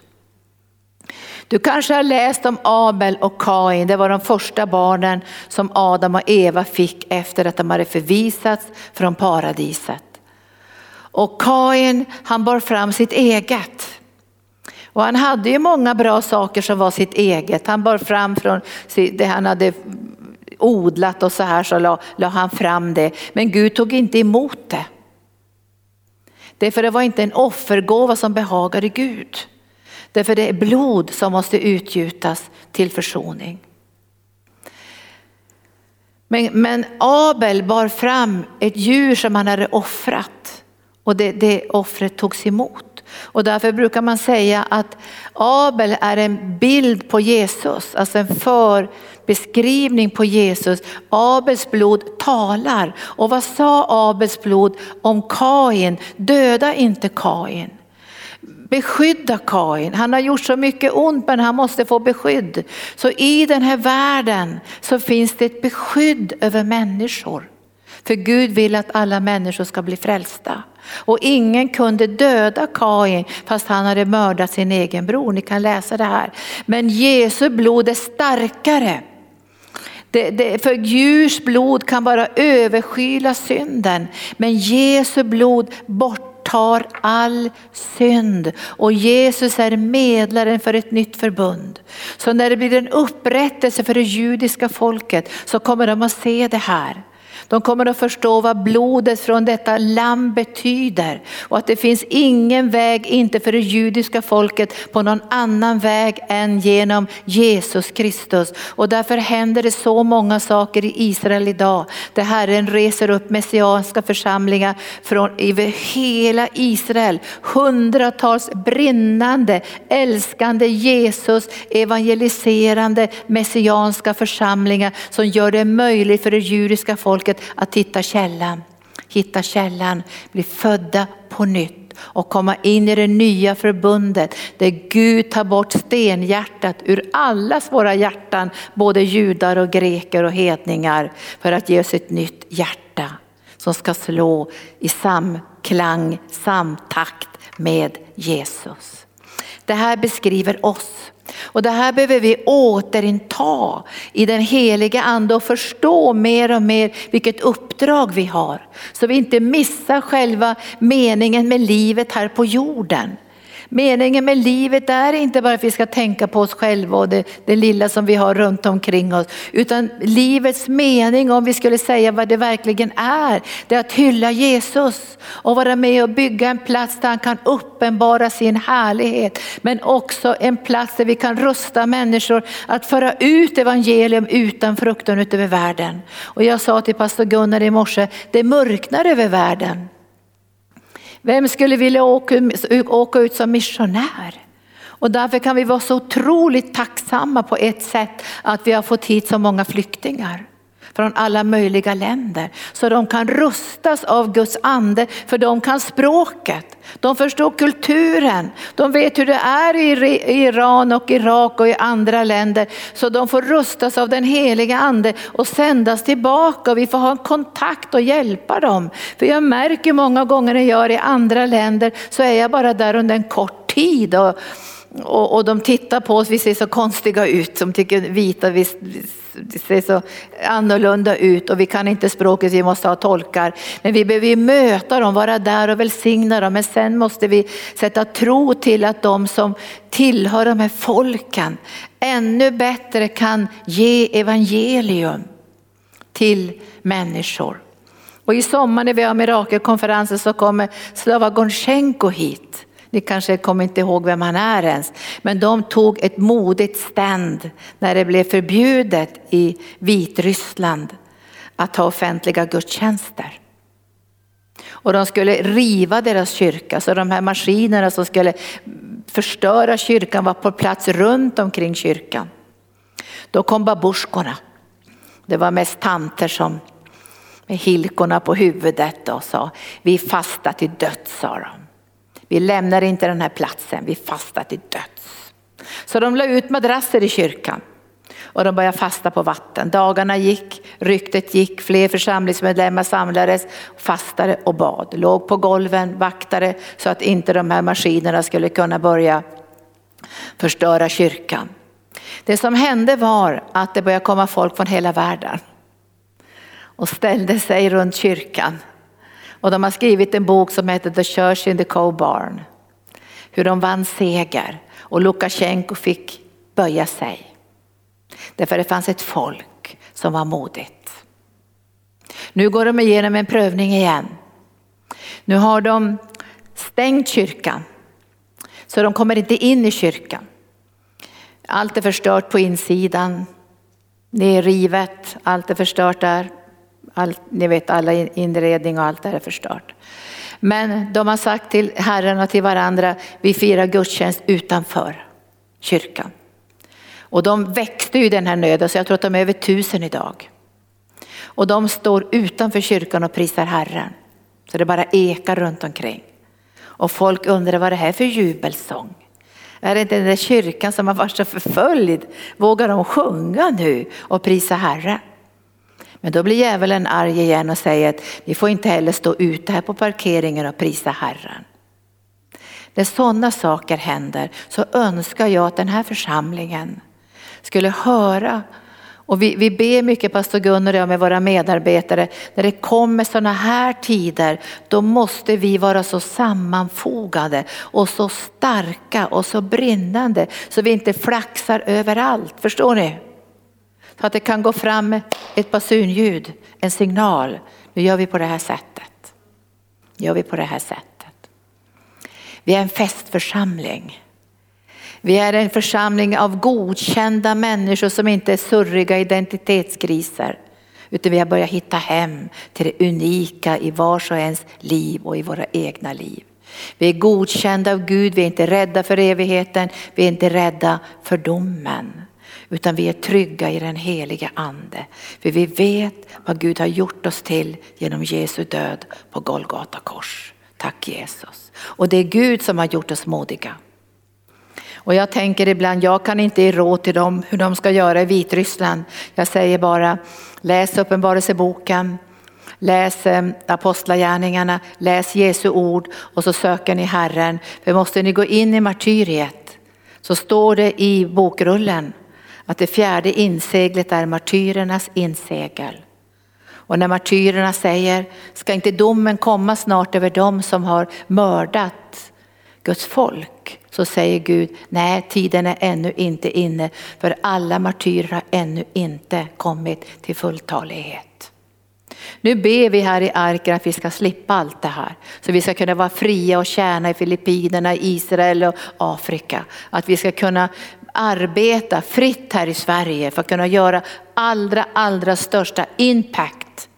Du kanske har läst om Abel och Kain, det var de första barnen som Adam och Eva fick efter att de hade förvisats från paradiset. Och Kain han bar fram sitt eget. Och han hade ju många bra saker som var sitt eget. Han bar fram från det han hade odlat och så här så la, la han fram det. Men Gud tog inte emot det. Därför det var inte en offergåva som behagade Gud. Därför det är blod som måste utgjutas till försoning. Men, men Abel bar fram ett djur som han hade offrat och det, det offret togs emot. Och därför brukar man säga att Abel är en bild på Jesus, alltså en förbeskrivning på Jesus. Abels blod talar. Och vad sa Abels blod om Kain? Döda inte Kain. Beskydda Kain. Han har gjort så mycket ont men han måste få beskydd. Så i den här världen så finns det ett beskydd över människor. För Gud vill att alla människor ska bli frälsta. Och ingen kunde döda Kain fast han hade mördat sin egen bror. Ni kan läsa det här. Men Jesu blod är starkare. Det, det, för djurs blod kan bara överskyla synden. Men Jesu blod borttar all synd. Och Jesus är medlaren för ett nytt förbund. Så när det blir en upprättelse för det judiska folket så kommer de att se det här. De kommer att förstå vad blodet från detta lamm betyder och att det finns ingen väg, inte för det judiska folket, på någon annan väg än genom Jesus Kristus. Och därför händer det så många saker i Israel idag. Där Herren reser upp messianska församlingar från hela Israel. Hundratals brinnande, älskande Jesus, evangeliserande messianska församlingar som gör det möjligt för det judiska folket folket att hitta källan, hitta källan, bli födda på nytt och komma in i det nya förbundet där Gud tar bort stenhjärtat ur allas våra hjärtan, både judar och greker och hedningar för att ge oss ett nytt hjärta som ska slå i samklang, samtakt med Jesus. Det här beskriver oss. Och det här behöver vi återinta i den heliga ande och förstå mer och mer vilket uppdrag vi har. Så vi inte missar själva meningen med livet här på jorden. Meningen med livet är inte bara att vi ska tänka på oss själva och det, det, lilla som vi har runt omkring oss. Utan livets mening, om vi skulle säga vad det verkligen är, det är att hylla Jesus och vara med och bygga en plats där han kan uppenbara sin härlighet. Men också en plats där vi kan rusta människor att föra ut evangelium utan fruktan utöver världen. Och jag sa till pastor Gunnar i morse, det mörknar över världen. Vem skulle vilja åka, åka ut som missionär? Och därför kan vi vara så otroligt tacksamma på ett sätt att vi har fått hit så många flyktingar från alla möjliga länder. Så de kan rustas av Guds ande för de kan språket. De förstår kulturen. De vet hur det är i Iran och Irak och i andra länder. Så de får rustas av den heliga ande och sändas tillbaka. Vi får ha en kontakt och hjälpa dem. För jag märker många gånger när jag är i andra länder så är jag bara där under en kort tid. Och, och, och, de tittar på oss, vi ser så konstiga ut, de tycker vita vi, vi ser så annorlunda ut och vi kan inte språket, vi måste ha tolkar. Men vi behöver ju möta dem, vara där och välsigna dem. Men sen måste vi sätta tro till att de som tillhör de här folken ännu bättre kan ge evangelium till människor. Och i sommar när vi har mirakelkonferenser så kommer Slava Gonchenko hit. Ni kanske kommer inte ihåg vem han är ens. Men de tog ett modigt ständ när det blev förbjudet i Vitryssland att ha offentliga gudstjänster. Och de skulle riva deras kyrka, så de här maskinerna som skulle förstöra kyrkan var på plats runt omkring kyrkan. Då kom babusjkorna. Det var mest tanter som med hilkorna på huvudet och sa, vi fastar till döds sa de. Vi lämnar inte den här platsen, vi fastar till döds. Så de la ut madrasser i kyrkan och de började fasta på vatten. Dagarna gick, ryktet gick, fler församlingsmedlemmar samlades, fastade och bad. Låg på golven, vaktade så att inte de här maskinerna skulle kunna börja förstöra kyrkan. Det som hände var att det började komma folk från hela världen och ställde sig runt kyrkan och de har skrivit en bok som heter The Church in the Cobarn. Hur de vann seger och Lukasjenko fick böja sig. Därför det fanns ett folk som som var modigt. Nu går de igenom en prövning igen. Nu har de stängt kyrkan. Så de kommer inte in i kyrkan. Allt är förstört på insidan. Det är rivet, allt är förstört där. All, ni vet alla inredning och allt det är förstört. Men de har sagt till Herren och till varandra, vi firar gudstjänst utanför kyrkan. Och de växte ju den här nöden så jag tror att de är över tusen idag. Och de står utanför kyrkan och prisar Herren. Så det bara ekar runt omkring. Och folk undrar vad det här är för jubelsång. Är det inte den där kyrkan som har varit så förföljd? Vågar de sjunga nu och prisa Herren? Men då blir djävulen arg igen och säger att vi får inte heller stå ute här på parkeringen och prisa Herren. När sådana saker händer så önskar jag att den här församlingen skulle höra och vi, vi ber mycket, pastor Gunnar och jag med våra medarbetare, när det kommer sådana här tider, då måste vi vara så sammanfogade och så starka och så brinnande så vi inte flaxar överallt. Förstår ni? Så att det kan gå fram ett basunljud, en signal. Nu gör vi på det här sättet. Nu gör vi på det här sättet. Vi är en festförsamling. Vi är en församling av godkända människor som inte är surriga identitetskriser. Utan vi har börjat hitta hem till det unika i vars och ens liv och i våra egna liv. Vi är godkända av Gud, vi är inte rädda för evigheten, vi är inte rädda för domen. Utan vi är trygga i den heliga ande. För vi vet vad Gud har gjort oss till genom Jesu död på Golgata kors. Tack Jesus. Och det är Gud som har gjort oss modiga. Och jag tänker ibland, jag kan inte ge råd till dem hur de ska göra i Vitryssland. Jag säger bara, läs uppenbarelseboken, läs eh, apostlagärningarna, läs Jesu ord och så söker ni Herren. För måste ni gå in i martyriet så står det i bokrullen att det fjärde inseglet är martyrernas insegel. Och när martyrerna säger, ska inte domen komma snart över dem som har mördat Guds folk? Så säger Gud, nej tiden är ännu inte inne för alla martyrer har ännu inte kommit till fulltalighet. Nu ber vi här i arken att vi ska slippa allt det här. Så vi ska kunna vara fria och tjäna i Filippinerna, Israel och Afrika. Att vi ska kunna arbeta fritt här i Sverige för att kunna göra allra, allra största impact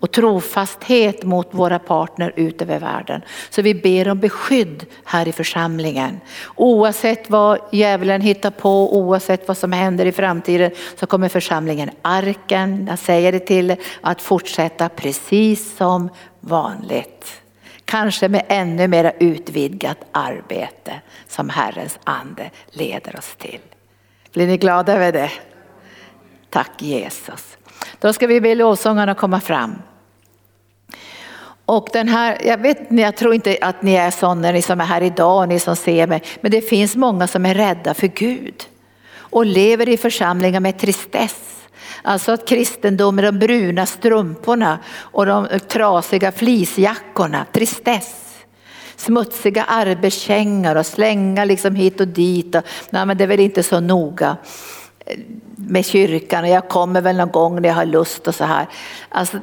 och trofasthet mot våra partner ut över världen. Så vi ber om beskydd här i församlingen. Oavsett vad djävulen hittar på, oavsett vad som händer i framtiden så kommer församlingen Arken, jag säger det till att fortsätta precis som vanligt. Kanske med ännu mer utvidgat arbete som Herrens ande leder oss till. Blir ni glada över det? Tack Jesus. Då ska vi be lovsångarna komma fram. Och den här, jag, vet, jag tror inte att ni är sådana, ni som är här idag, ni som ser mig, men det finns många som är rädda för Gud och lever i församlingar med tristess. Alltså att kristendomen, de bruna strumporna och de trasiga fleecejackorna, tristess. Smutsiga arbetskängor och slänga liksom hit och dit. Och, nej, men det är väl inte så noga med kyrkan och jag kommer väl någon gång när jag har lust och så här. Alltså,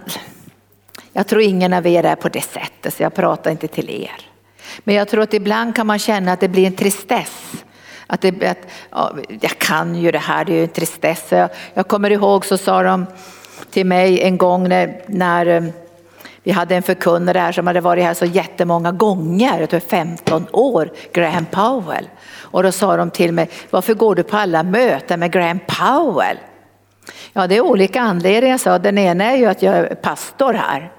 jag tror ingen av er är på det sättet så jag pratar inte till er. Men jag tror att ibland kan man känna att det blir en tristess att, det, att ja, jag kan ju det här, det är ju en tristess. Jag, jag kommer ihåg så sa de till mig en gång när, när eh, vi hade en förkunnare här som hade varit här så jättemånga gånger, jag tror 15 år, Graham Powell. Och då sa de till mig, varför går du på alla möten med Graham Powell? Ja, det är olika anledningar, sa Den ena är ju att jag är pastor här.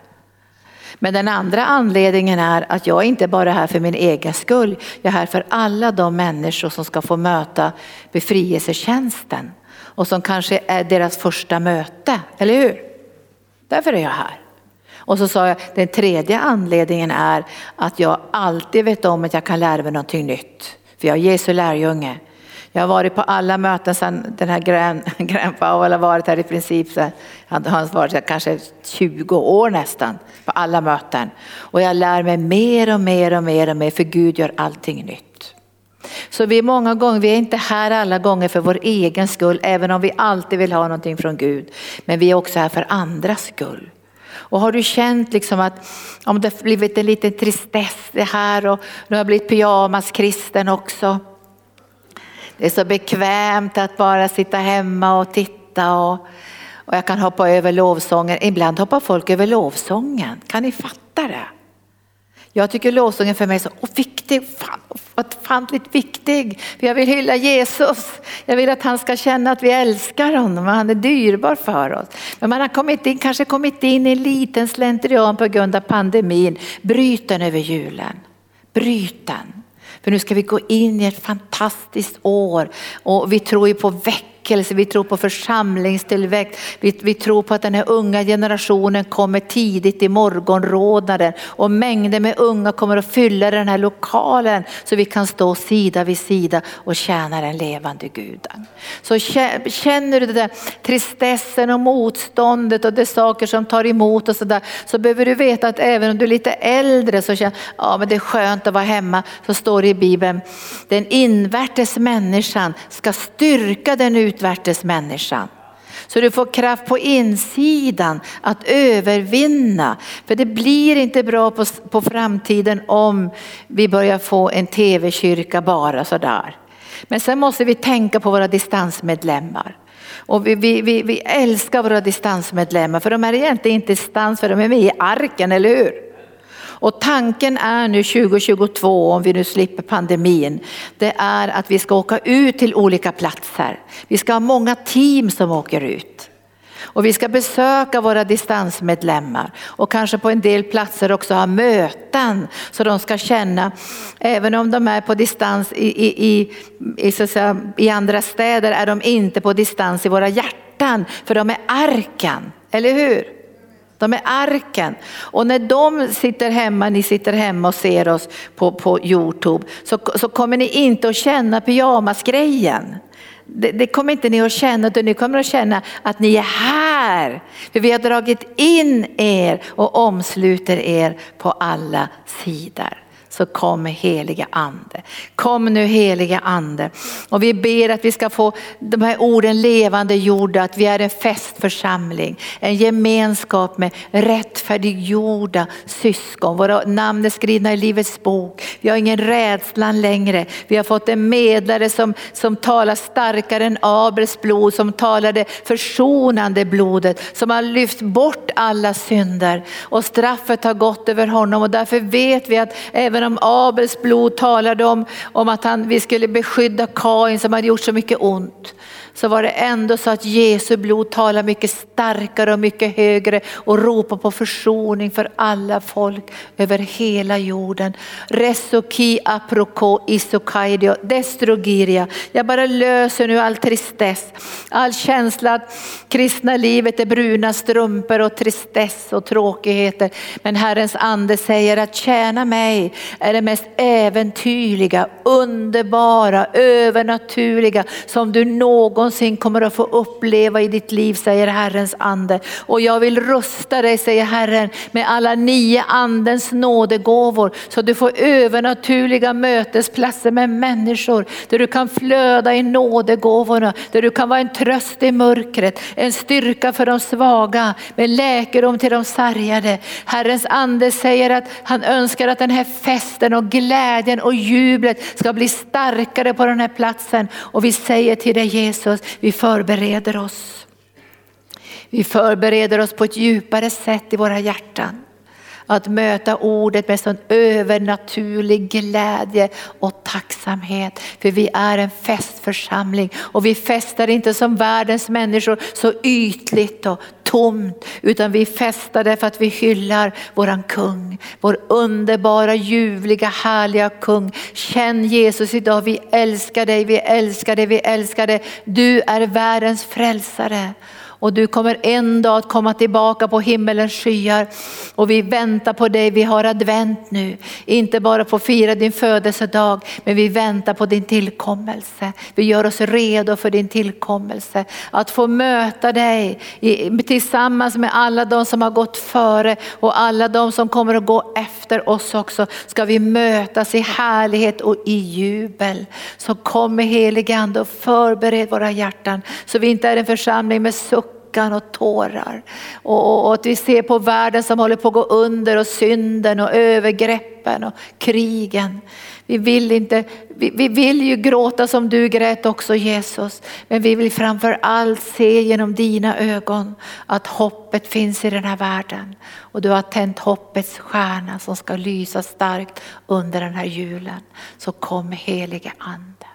Men den andra anledningen är att jag inte bara är här för min egen skull. Jag är här för alla de människor som ska få möta befrielsetjänsten och som kanske är deras första möte, eller hur? Därför är jag här. Och så sa jag, den tredje anledningen är att jag alltid vet om att jag kan lära mig någonting nytt. För jag är Jesu lärjunge. Jag har varit på alla möten sedan den här Grand Powell har varit här i princip. Han har varit här kanske 20 år nästan på alla möten. Och jag lär mig mer och mer och mer och mer för Gud gör allting nytt. Så vi är många gånger, vi är inte här alla gånger för vår egen skull, även om vi alltid vill ha någonting från Gud. Men vi är också här för andras skull. Och har du känt liksom att om det har blivit en liten tristess det här och nu har jag blivit pyjamaskristen också. Det är så bekvämt att bara sitta hemma och titta och, och jag kan hoppa över lovsången. Ibland hoppar folk över lovsången, kan ni fatta det? Jag tycker lovsången för mig är så viktig, fan, ofantligt viktig. För jag vill hylla Jesus. Jag vill att han ska känna att vi älskar honom och han är dyrbar för oss. Men man har kommit in, kanske kommit in i en liten slentrian på grund av pandemin. Bryt den över julen. Bryt den. För nu ska vi gå in i ett fantastiskt år. Och vi tror ju på veckan väckelse, vi tror på församlingstillväxt, vi, vi tror på att den här unga generationen kommer tidigt i morgonrådnaden. Och mängder med unga kommer att fylla den här lokalen så vi kan stå sida vid sida och tjäna den levande guden. Så känner du det där tristessen och motståndet och det saker som tar emot och sådär så behöver du veta att även om du är lite äldre så känner ja men det är skönt att vara hemma så står det i Bibeln den invärtes människan ska styrka den ut utvärtes människan. Så du får kraft på insidan att övervinna. För det blir inte bra på, på framtiden om vi börjar få en tv-kyrka bara sådär. Men sen måste vi tänka på våra distansmedlemmar. Och vi, vi, vi, vi älskar våra distansmedlemmar för de är egentligen inte distans för de är med i arken, eller hur? Och tanken är nu 2022, om vi nu slipper pandemin, det är att vi ska åka ut till olika platser. Vi ska ha många team som åker ut. Och vi ska besöka våra distansmedlemmar och kanske på en del platser också ha möten så de ska känna, även om de är på distans i, i, i, i, så säga, i andra städer är de inte på distans i våra hjärtan för de är arken, eller hur? De är arken. Och när de sitter hemma, ni sitter hemma och ser oss på, på Youtube, så, så kommer ni inte att känna pyjamasgrejen. Det, det, kommer inte ni att känna, utan ni kommer att känna att ni är här. För vi har dragit in er och omsluter er på alla sidor så kom heliga ande. Kom nu heliga ande. Och vi ber att vi ska få de här orden levande gjorda, att vi är en festförsamling, en gemenskap med rättfärdiggjorda syskon. Våra namn är skrivna i Livets bok. Vi har ingen rädslan längre. Vi har fått en medlare som, som talar starkare än Abels blod, som talar det försonande blodet, som har lyft bort alla synder och straffet har gått över honom och därför vet vi att även om Abels blod talade om, om att han, vi skulle beskydda Kain som hade gjort så mycket ont så var det ändå så att Jesu blod talar mycket starkare och mycket högre och ropar på försoning för alla folk över hela jorden. Resoki aproko isokaidio destrogiria. Jag bara löser nu all tristess, all känsla att kristna livet är bruna strumpor och tristess och tråkigheter. Men Herrens ande säger att tjäna mig är det mest äventyrliga, underbara, övernaturliga som du någon någonsin kommer att få uppleva i ditt liv, säger Herrens ande. Och jag vill rusta dig, säger Herren, med alla nio andens nådegåvor så du får övernaturliga mötesplatser med människor där du kan flöda i nådegåvorna, där du kan vara en tröst i mörkret, en styrka för de svaga, med läkedom till de sargade. Herrens ande säger att han önskar att den här festen och glädjen och jublet ska bli starkare på den här platsen. Och vi säger till dig Jesus, oss, vi förbereder oss. Vi förbereder oss på ett djupare sätt i våra hjärtan. Att möta ordet med sån övernaturlig glädje och tacksamhet. För vi är en festförsamling och vi festar inte som världens människor så ytligt och tomt. Utan vi festar därför att vi hyllar våran kung. Vår underbara, ljuvliga, härliga kung. Känn Jesus idag, vi älskar dig, vi älskar dig, vi älskar dig. Du är världens frälsare. Och du kommer en dag att komma tillbaka på himmelens skyar och vi väntar på dig. Vi har advent nu, inte bara på att fira din födelsedag, men vi väntar på din tillkommelse. Vi gör oss redo för din tillkommelse. Att få möta dig tillsammans med alla de som har gått före och alla de som kommer att gå efter oss också. Ska vi mötas i härlighet och i jubel. Så kom med helig ande och förbered våra hjärtan så vi inte är en församling med suck suckan och tårar. Och, och, att vi ser på världen som håller på att gå under och synden och övergreppen och krigen. Vi vill, inte, vi, vi vill ju gråta som du grät också Jesus. Men vi vill framför allt se genom dina ögon att hoppet finns i den här världen. Och du har tänt hoppets stjärna som ska lysa starkt under den här julen. Så kom helige ande.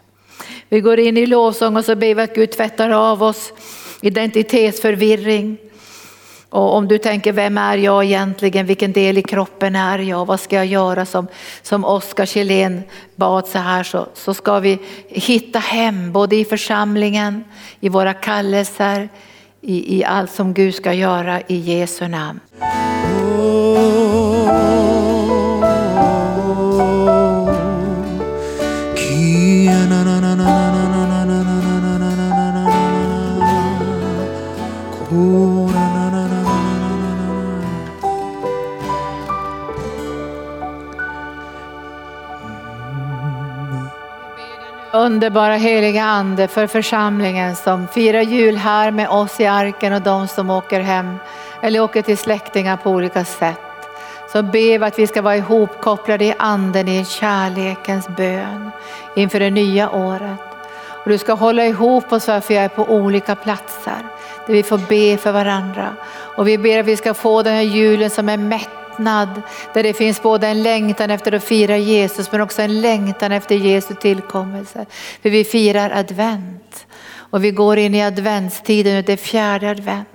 Vi går in i lovsång och så ber vi att Gud tvättar av oss identitetsförvirring. Och om du tänker, vem är jag egentligen? Vilken del i kroppen är jag? Vad ska jag göra? Som, som Oskar Kjellén bad så här så, så ska vi hitta hem både i församlingen, i våra kallelser, i, i allt som Gud ska göra i Jesu namn. Underbara heliga ande för församlingen som firar jul här med oss i arken och de som åker hem eller åker till släktingar på olika sätt. Så ber vi att vi ska vara ihopkopplade i anden i kärlekens bön inför det nya året. Och du ska hålla ihop oss för vi är på olika platser där vi får be för varandra. Och vi ber att vi ska få den här julen som är mättnad där det finns både en längtan efter att fira Jesus men också en längtan efter Jesu tillkommelse. För vi firar advent och vi går in i adventstiden, det är fjärde advent.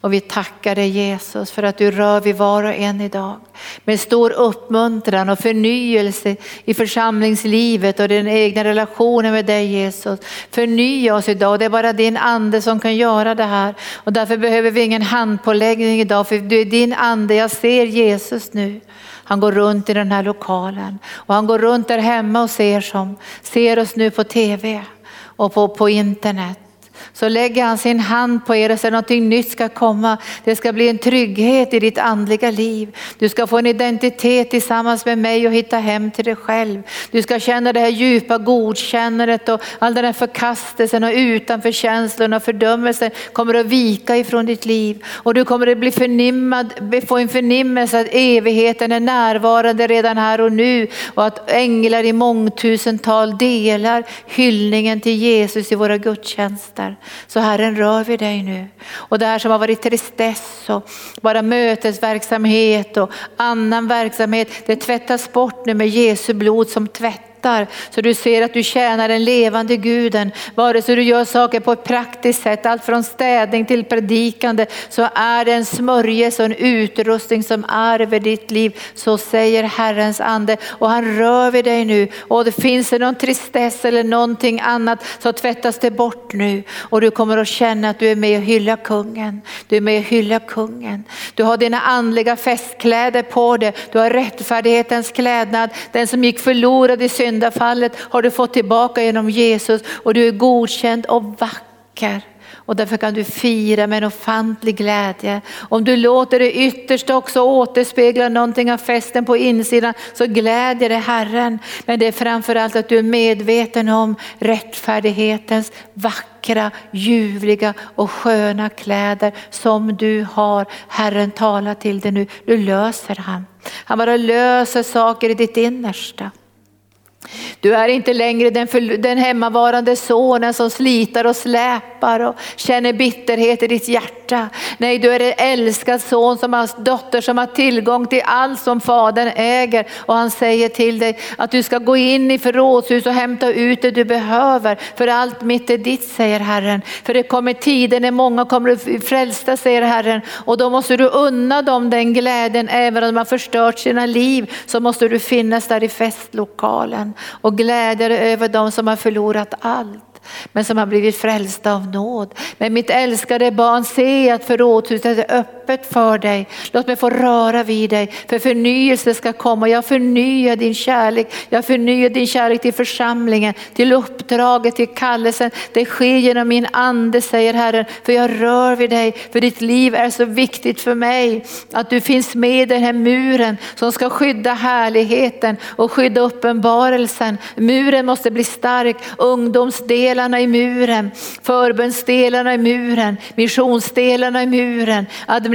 Och vi tackar dig Jesus för att du rör vid var och en idag. Med stor uppmuntran och förnyelse i församlingslivet och den egna relationen med dig Jesus. Förnya oss idag det är bara din ande som kan göra det här. Och därför behöver vi ingen handpåläggning idag för du är din ande, jag ser Jesus nu. Han går runt i den här lokalen och han går runt där hemma och ser som, ser oss nu på tv och på, på internet så lägger han sin hand på er och säger någonting nytt ska komma. Det ska bli en trygghet i ditt andliga liv. Du ska få en identitet tillsammans med mig och hitta hem till dig själv. Du ska känna det här djupa godkännandet och all den här förkastelsen och utanför och fördömelsen kommer att vika ifrån ditt liv. Och du kommer att bli förnimmad, få en förnimmelse att evigheten är närvarande redan här och nu och att änglar i mångtusental delar hyllningen till Jesus i våra gudstjänster. Så Herren rör vid dig nu. Och det här som har varit tristess och bara mötesverksamhet och annan verksamhet, det tvättas bort nu med Jesu blod som tvätt lättar så du ser att du tjänar den levande guden. Vare sig du gör saker på ett praktiskt sätt, allt från städning till predikande, så är det en smörjelse och en utrustning som är över ditt liv. Så säger Herrens ande och han rör vid dig nu. Och det finns det någon tristess eller någonting annat så tvättas det bort nu. Och du kommer att känna att du är med och hyllar kungen. Du är med och hyllar kungen. Du har dina andliga festkläder på dig. Du har rättfärdighetens klädnad. Den som gick förlorad i synd syndafallet har du fått tillbaka genom Jesus och du är godkänd och vacker. Och därför kan du fira med en ofantlig glädje. Om du låter det yttersta också återspegla någonting av festen på insidan så glädjer det Herren. Men det är framförallt att du är medveten om rättfärdighetens vackra, ljuvliga och sköna kläder som du har. Herren talar till dig nu, nu löser han. Han bara löser saker i ditt innersta. Du är inte längre den, för, den hemmavarande sonen som slitar och släpar och känner bitterhet i ditt hjärta. Nej, du är en älskad son som har dotter som har tillgång till allt som fadern äger och han säger till dig att du ska gå in i förrådshus och hämta ut det du behöver för allt mitt är ditt säger Herren. För det kommer tider när många kommer att frälsta säger Herren och då måste du unna dem den glädjen även om de har förstört sina liv så måste du finnas där i festlokalen och glädja dig över dem som har förlorat allt. men som har blivit frälsta av nåd. Men mitt älskade barn, se att förrådshuset är öppet öppet för dig. Låt mig få röra vid dig, för förnyelse ska komma. Jag förnyar din kärlek, jag förnyar din kärlek till församlingen, till uppdraget, till kallelsen. Det sker genom min ande, säger Herren, för jag rör vid dig, för ditt liv är så viktigt för mig. Att du finns med i den här muren som ska skydda härligheten och skydda uppenbarelsen. Muren måste bli stark, ungdomsdelarna i muren, förbundsdelarna i muren, missionsdelarna i muren,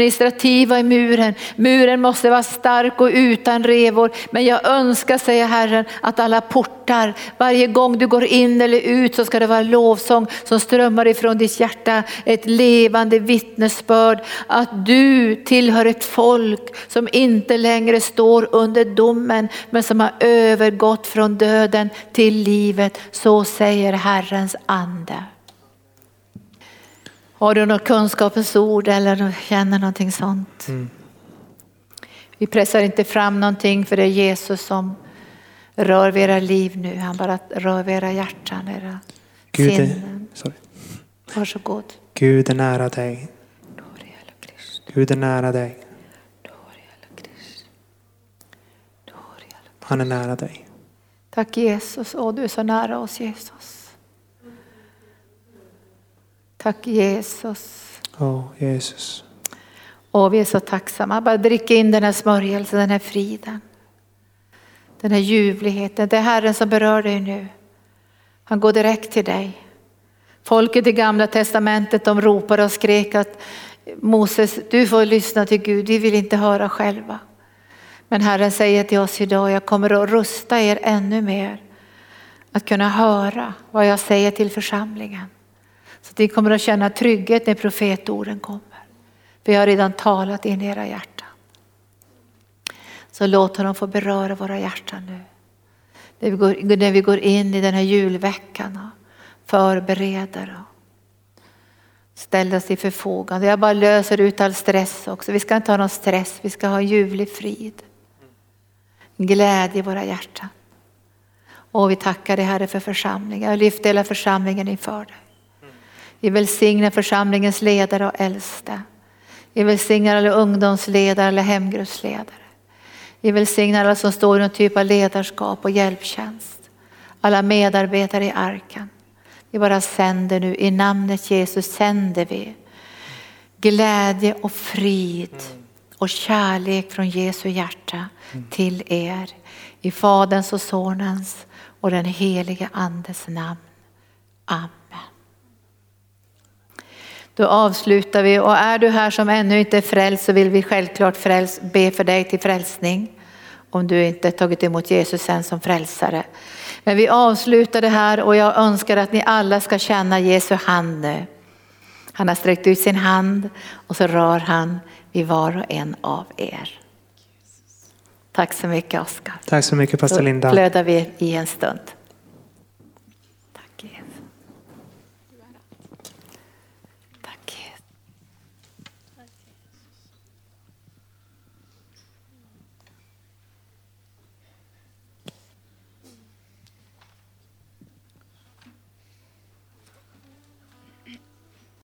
administrativa i muren. Muren måste vara stark och utan revor. Men jag önskar, säger Herren, att alla portar, varje gång du går in eller ut så ska det vara lovsång som strömmar ifrån ditt hjärta. Ett levande vittnesbörd att du tillhör ett folk som inte längre står under domen men som har övergått från döden till livet. Så säger Herrens ande. Har du något kunskapens ord eller känner någonting sånt? Mm. Vi pressar inte fram någonting för det är Jesus som rör vid era liv nu. Han bara rör vid era hjärtan, era Gud sinnen. Sorry. Varsågod. Gud är nära dig. Gud är nära dig. Han är nära dig. Tack Jesus, och du är så nära oss Jesus. Tack Jesus. Ja, Jesus. Och vi är så tacksamma. Bara dricka in den här smörjelsen, den här friden. Den här ljuvligheten. Det är Herren som berör dig nu. Han går direkt till dig. Folket i gamla testamentet de ropade och skrek att Moses, du får lyssna till Gud, vi vill inte höra själva. Men Herren säger till oss idag, jag kommer att rusta er ännu mer att kunna höra vad jag säger till församlingen. Så att ni kommer att känna trygghet när profetorden kommer. För jag har redan talat in i era hjärtan. Så låt honom få beröra våra hjärtan nu. När vi går, när vi går in i den här julveckan och förbereder och ställer oss till förfogande. Jag bara löser ut all stress också. Vi ska inte ha någon stress, vi ska ha ljuvlig frid. Glädje i våra hjärtan. Och vi tackar dig Herre för församlingen. Jag lyfter hela församlingen inför dig. Vi välsignar församlingens ledare och äldste. Vi välsignar alla ungdomsledare eller hemgruppsledare. Vi välsignar alla som står i någon typ av ledarskap och hjälptjänst. Alla medarbetare i arken. Vi bara sänder nu, i namnet Jesus sänder vi glädje och frid och kärlek från Jesu hjärta till er. I Faderns och Sonens och den helige Andes namn. Amen. Då avslutar vi och är du här som ännu inte är frälst så vill vi självklart fräls, be för dig till frälsning. Om du inte tagit emot Jesus än som frälsare. Men vi avslutar det här och jag önskar att ni alla ska känna Jesu hand nu. Han har sträckt ut sin hand och så rör han vid var och en av er. Tack så mycket Oskar. Tack så mycket pastor Linda. Då flödar vi i en stund.